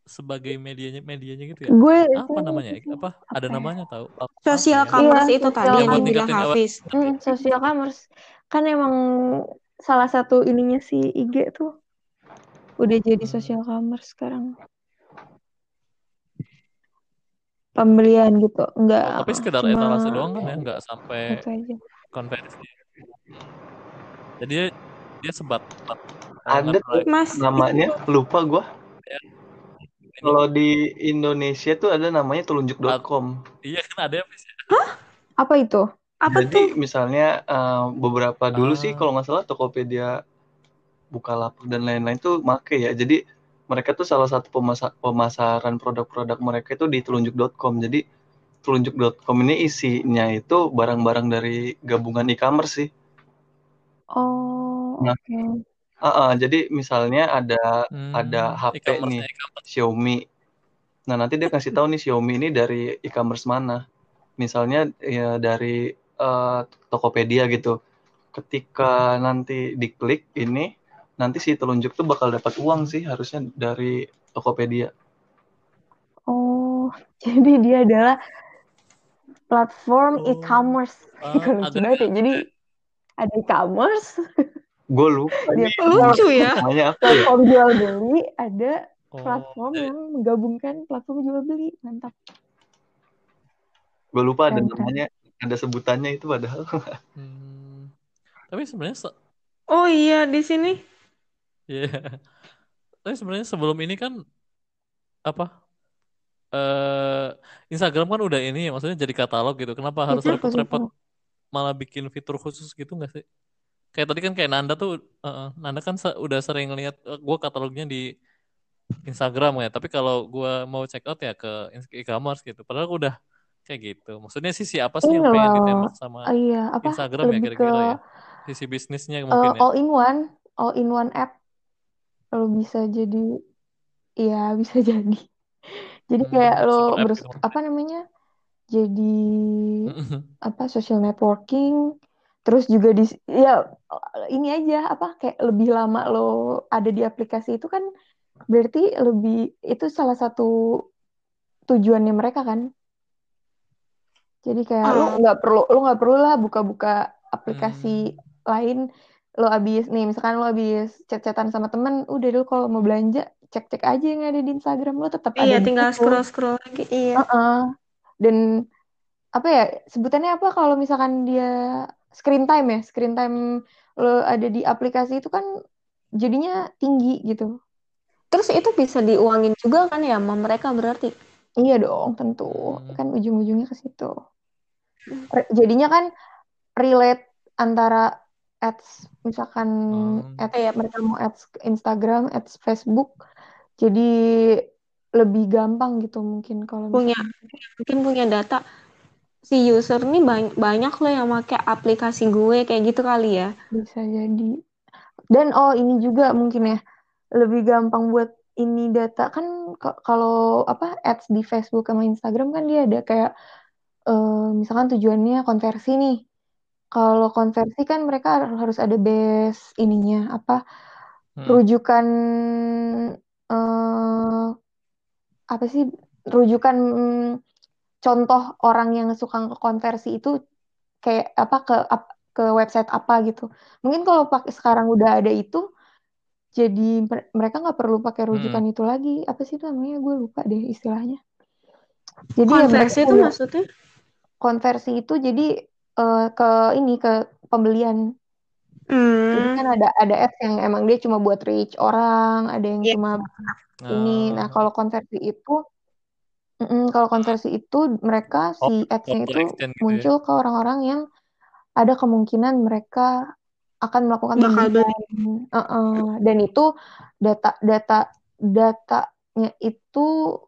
sebagai medianya medianya gitu ya? Gue apa namanya? Apa ada ya? namanya tahu? Sosial commerce iya, itu tadi yang dibilang Hafiz. Hmm, sosial commerce kan emang salah satu ininya si IG tuh udah jadi hmm. sosial commerce sekarang. Pembelian gitu, enggak. Oh, tapi sekedar cuma... etalase doang kan ya, enggak sampai konversi. Jadi dia, dia sebat. Ada Mas. namanya lupa gue kalau di Indonesia tuh ada namanya telunjuk.com. Iya kan ada ya. Hah? Apa itu? Apa Jadi tuh? misalnya uh, beberapa dulu uh. sih kalau nggak salah Tokopedia, Bukalapak dan lain-lain tuh make ya. Jadi mereka tuh salah satu pemasa pemasaran produk-produk mereka itu di telunjuk.com. Jadi telunjuk.com ini isinya itu barang-barang dari gabungan e-commerce sih. Oh, nah, oke. Okay. Uh, uh, jadi misalnya ada hmm, ada HP nih e Xiaomi. Nah nanti dia kasih tahu nih Xiaomi ini dari e-commerce mana. Misalnya ya dari uh, Tokopedia gitu. Ketika nanti diklik ini, nanti si telunjuk tuh bakal dapat uang sih harusnya dari Tokopedia. Oh, jadi dia adalah platform oh. e-commerce. Uh, Jadi ada e-commerce, gue lupa dia lucu ya ya? platform jual beli ada oh. platform yang menggabungkan platform jual beli mantap gue lupa ada namanya ada sebutannya itu padahal hmm. tapi sebenarnya se oh iya di sini Iya. Yeah. Tapi sebenarnya sebelum ini kan apa? Uh, Instagram kan udah ini maksudnya jadi katalog gitu. Kenapa harus repot-repot malah bikin fitur khusus gitu nggak sih? Kayak tadi kan kayak Nanda tuh uh, Nanda kan udah sering lihat uh, gue katalognya di Instagram ya. Tapi kalau gue mau check out ya ke e-commerce gitu. Padahal udah kayak gitu. Maksudnya sih siapa sih yang pengen ditembak sama uh, iya, apa, Instagram ya kira-kira ya? Sisi bisnisnya mungkin uh, ya. all in one all in one app. Lo bisa jadi iya bisa jadi. Jadi hmm, kayak lo berus gitu. apa namanya? Jadi apa social networking terus juga di ya ini aja apa kayak lebih lama lo ada di aplikasi itu kan berarti lebih itu salah satu tujuannya mereka kan jadi kayak lo nggak perlu lo nggak perlu lah buka-buka aplikasi hmm. lain lo abis nih misalkan lo abis chat-chatan sama temen udah lo kalau mau belanja cek-cek aja yang ada di Instagram lo tetap iya, ada tinggal scroll scroll lagi iya uh -uh. dan apa ya sebutannya apa kalau misalkan dia screen time ya screen time lo ada di aplikasi itu kan jadinya tinggi gitu. Terus itu bisa diuangin juga kan ya sama mereka berarti? Iya dong tentu. Hmm. kan ujung-ujungnya ke situ. Jadinya kan relate antara ads misalkan hmm. ads ya mereka mau ads Instagram ads Facebook jadi lebih gampang gitu mungkin kalau punya mungkin punya data si user nih banyak banyak loh yang pakai aplikasi gue kayak gitu kali ya. Bisa jadi. Dan oh ini juga mungkin ya. Lebih gampang buat ini data. Kan kalau apa ads di Facebook sama Instagram kan dia ada kayak uh, misalkan tujuannya konversi nih. Kalau konversi kan mereka harus ada base ininya apa hmm. rujukan uh, apa sih rujukan contoh orang yang suka ke konversi itu kayak apa ke ke website apa gitu. Mungkin kalau pakai sekarang udah ada itu, jadi mereka nggak perlu pakai rujukan hmm. itu lagi. Apa sih namanya? Gue lupa deh istilahnya. Jadi ya konversi ya itu maksudnya? Konversi itu jadi uh, ke ini ke pembelian. Hmm. Jadi kan ada ada ads yang emang dia cuma buat reach orang, ada yang yeah. cuma ini. Nah kalau konversi itu Mm, kalau konversi itu mereka oh, si ads-nya itu gitu ya? muncul ke orang-orang yang ada kemungkinan mereka akan melakukan bakal beli. Uh -uh. Dan itu data data datanya itu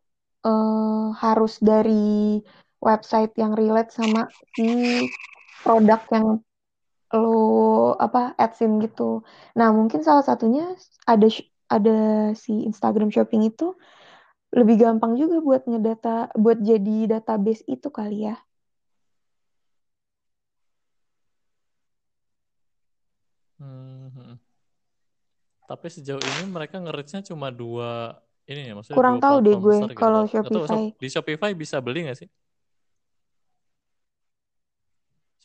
uh, harus dari website yang relate sama si produk yang lo apa adsin gitu. Nah mungkin salah satunya ada ada si Instagram Shopping itu lebih gampang juga buat ngedata buat jadi database itu kali ya. Hmm. Tapi sejauh ini mereka ngereachnya cuma dua ini ya maksudnya kurang tahu deh gue gitu. kalau Shopify. di Shopify bisa beli nggak sih?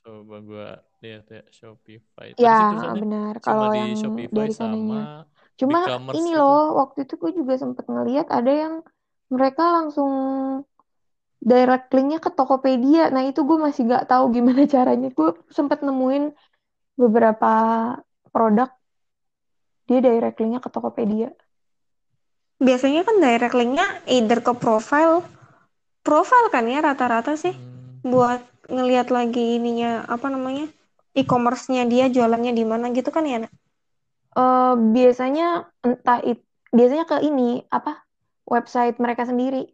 Coba gue lihat ya Shopify. Tadi ya benar. Kalau yang Shopify dari sananya. Cuma ini gitu. loh waktu itu gue juga sempat ngeliat ada yang mereka langsung direct linknya ke Tokopedia. Nah itu gue masih nggak tahu gimana caranya. Gue sempat nemuin beberapa produk dia direct linknya ke Tokopedia. Biasanya kan direct linknya either ke profile, profile kan ya rata-rata sih hmm. buat ngelihat lagi ininya apa namanya e-commerce-nya dia jualannya di mana gitu kan ya? Uh, biasanya entah it, biasanya ke ini apa website mereka sendiri.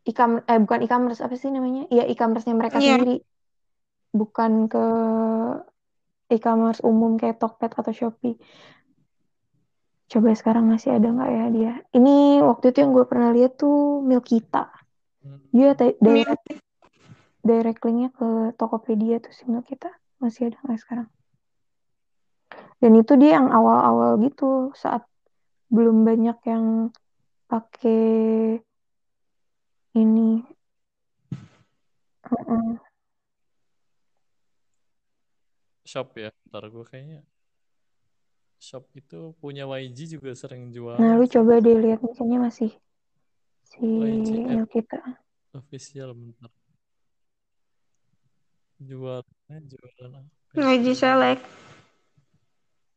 e eh bukan e-commerce apa sih namanya? Ya e-commerce-nya mereka yeah. sendiri. Bukan ke e-commerce umum kayak Tokped atau Shopee. Coba sekarang masih ada nggak ya dia? Ini waktu itu yang gue pernah lihat tuh Milkita. Hmm. Dia direct, direct linknya ke Tokopedia tuh si Milkita. Masih ada nggak sekarang? Dan itu dia yang awal-awal gitu saat belum banyak yang pakai ini. Uh -uh. shop ya ntar gue kayaknya shop itu punya YG juga sering jual. Nah lu coba deh lihat misalnya masih si yang kita. official bentar. Jualnya jualan apa YG Select.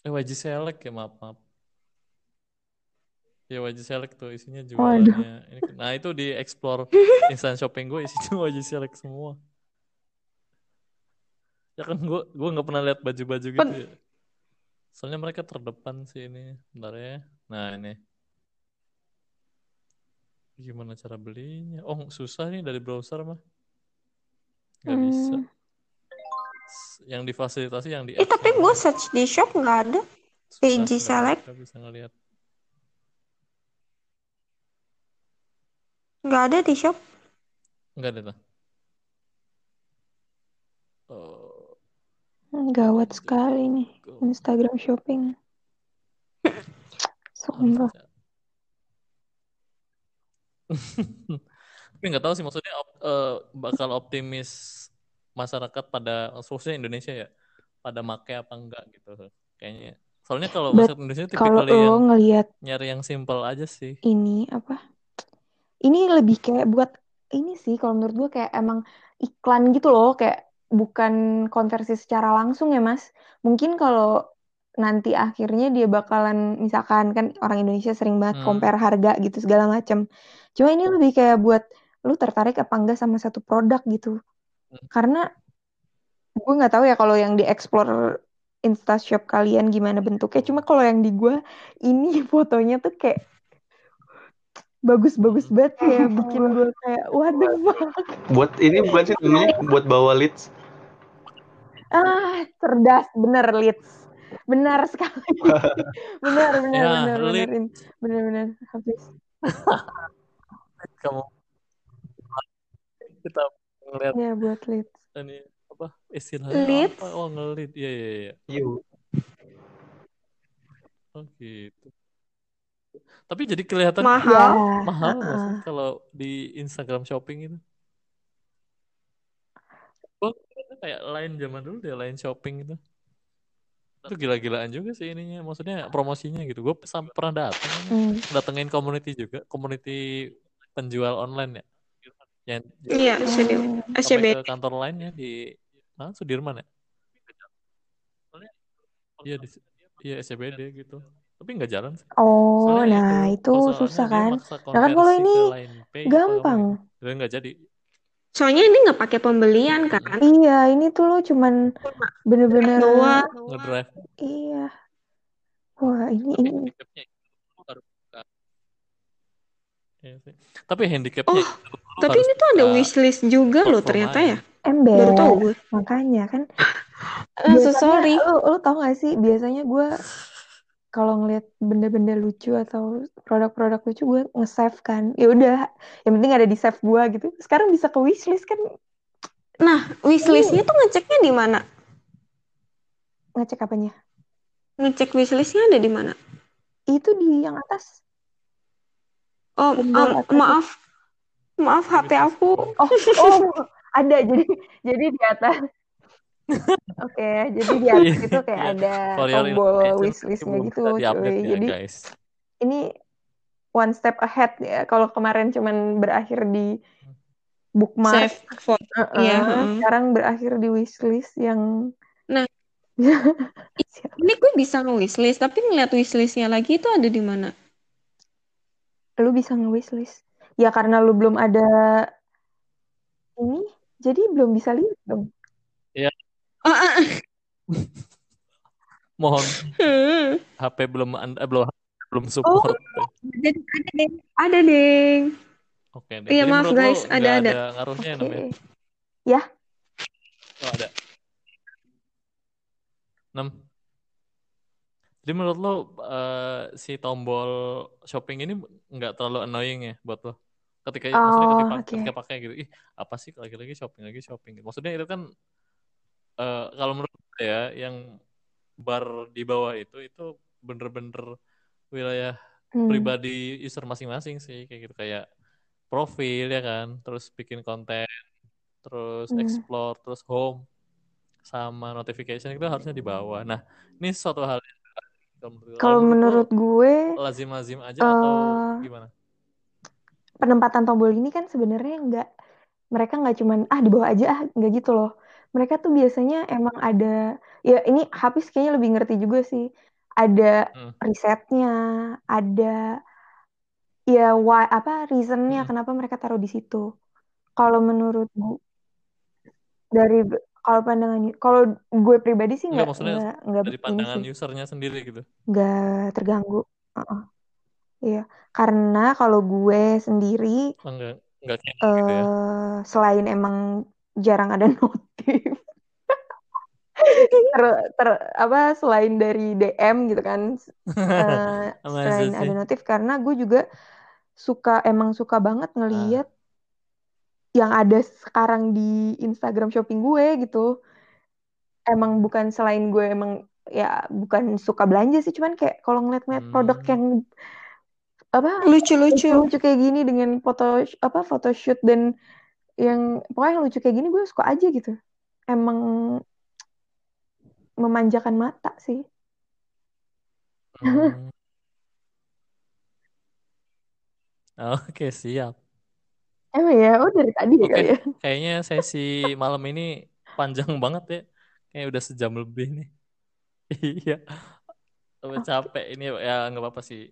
Eh YG Select ya maaf maaf Ya wajib select tuh isinya jualannya. Ini, nah itu di explore instant shopping gue isinya wajib select semua. Ya kan gue gue nggak pernah lihat baju-baju gitu ya. Soalnya mereka terdepan sih ini. Bentar ya. Nah ini. Gimana cara belinya? Oh susah nih dari browser mah. Gak hmm. bisa. Yang difasilitasi yang di. Eh tapi gue search di shop nggak ada. PG Select. Gak bisa ngeliat. Nggak ada di shop? Nggak ada tuh. Oh. Gawat sekali nih Instagram shopping. Sumpah. Tapi nggak tahu sih maksudnya uh, bakal optimis masyarakat pada khususnya Indonesia ya pada make apa enggak gitu kayaknya. Soalnya kalau masyarakat Indonesia tipikal yang ngelihat nyari yang simple aja sih. Ini apa? Ini lebih kayak buat ini sih kalau menurut gue kayak emang iklan gitu loh kayak bukan konversi secara langsung ya mas mungkin kalau nanti akhirnya dia bakalan misalkan kan orang Indonesia sering banget hmm. compare harga gitu segala macam cuma ini lebih kayak buat lu tertarik apa enggak sama satu produk gitu hmm. karena gue nggak tahu ya kalau yang di explore Instashop kalian gimana bentuknya cuma kalau yang di gue ini fotonya tuh kayak bagus-bagus banget ya bikin gue kayak waduh buat ini bukan sih namanya? Buat bawa leads? Ah cerdas. Bener leads. Benar sekali. Benar benar ya, benar benar benar benar. Habis. Kamu. Kita ngeliat ya buat leads. ini apa istilahnya leads? apa? Oh ngelit iya iya iya. Yuk oh gitu tapi jadi kelihatan mahal, ya. mahal uh -uh. kalau di Instagram shopping itu. kayak lain zaman dulu dia lain shopping itu. Itu gila-gilaan juga sih ininya, maksudnya promosinya gitu. Gue sampai pernah datang, hmm. datengin community juga, community penjual online ya. Yang iya, SCB. ke kantor lainnya di ah, Sudirman ya. Iya di iya SCBD gitu tapi nggak jalan sih. Oh, Soalnya nah itu, itu susah kan. Nah kan kalau ini gampang. Dan nggak jadi. Soalnya ini nggak pakai pembelian kan? Iya, ini tuh lo cuman bener-bener ngedrive. Iya. Wah, ini ini. Iya tapi handicapnya. Oh, tapi ini tuh ada wishlist juga loh ternyata ya. Ember. Baru tahu gue. Makanya kan. Uh, so sorry. Lo, lo tau gak sih biasanya gue kalau ngeliat benda-benda lucu atau produk-produk lucu gue nge-save kan. Ya udah yang penting ada di save gue gitu. Sekarang bisa ke wishlist kan? Nah wishlistnya tuh ngeceknya di mana? Ngecek apanya? Ngecek wishlistnya ada di mana? Itu di yang atas. Oh um, maaf. Maaf HP aku. Oh, oh ada. Jadi jadi di atas Oke, jadi di atas itu kayak iya. ada tombol wishlistnya gitu, cuy. Ya, jadi guys. ini one step ahead ya. Kalau kemarin cuman berakhir di bookmark, Save uh -uh, ya. sekarang berakhir di wishlist yang. Nah, ini gue bisa nge-wishlist, tapi ngeliat wishlistnya lagi itu ada di mana? Lu bisa nge-wishlist. Ya karena lu belum ada ini, jadi belum bisa lihat dong. Iya, Mohon. HP belum anda belum belum support. Oh, ada, ada ding. Ada ding. Oke deh. Iya maaf guys, ada ada. Ada ngaruhnya okay. namanya. Ya. Oh ada. 6. Jadi menurut lo uh, si tombol shopping ini nggak terlalu annoying ya buat lo? Ketika oh, maksudnya ketika, okay. ketika pakai gitu, ih apa sih lagi-lagi shopping lagi shopping. Maksudnya itu kan uh, kalau menurut saya yang bar di bawah itu itu bener-bener wilayah hmm. pribadi user masing-masing sih kayak gitu. Kayak profil ya kan? Terus bikin konten terus hmm. explore terus home sama notification itu harusnya di bawah. Nah ini suatu hal kalau menurut gue lazim-lazim aja uh, atau gimana? penempatan tombol ini kan sebenarnya nggak mereka nggak cuman ah di bawah aja ah nggak gitu loh mereka tuh biasanya emang ada ya ini habis kayaknya lebih ngerti juga sih ada hmm. risetnya ada ya why apa reasonnya hmm. kenapa mereka taruh di situ kalau menurut bu dari kalau pandangan kalau gue pribadi sih nggak nggak nggak dari pandangan sih. usernya sendiri gitu nggak terganggu uh -uh. iya karena kalau gue sendiri enggak enggak uh, gitu ya. Eh, selain emang jarang ada notif ter, ter apa selain dari DM gitu kan uh, selain ada notif karena gue juga suka emang suka banget ngeliat uh. yang ada sekarang di Instagram shopping gue gitu emang bukan selain gue emang ya bukan suka belanja sih cuman kayak kalau ngeliat-ngeliat hmm. produk yang apa lucu-lucu lucu kayak gini dengan foto apa photoshoot dan yang pokoknya yang lucu kayak gini gue suka aja gitu emang memanjakan mata sih hmm. Oke siap. Emang ya, oh dari tadi ya, Oke, ya. Kayaknya sesi malam ini panjang banget ya. Kayak udah sejam lebih nih. iya. Udah capek ini ya nggak apa-apa sih.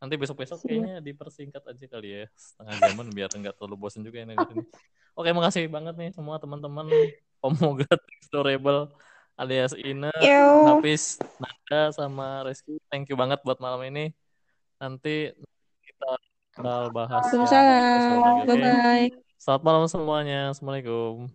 Nanti besok-besok kayaknya dipersingkat aja kali ya setengah jaman biar nggak terlalu bosan juga ini. Oke, makasih banget nih semua teman-teman Omoga Storable alias Ina, Hafiz, Nada sama Reski. Thank you banget buat malam ini. Nanti kita bakal bahas. Waalaikumsalam. Bye bye. Selamat malam semuanya. Assalamualaikum.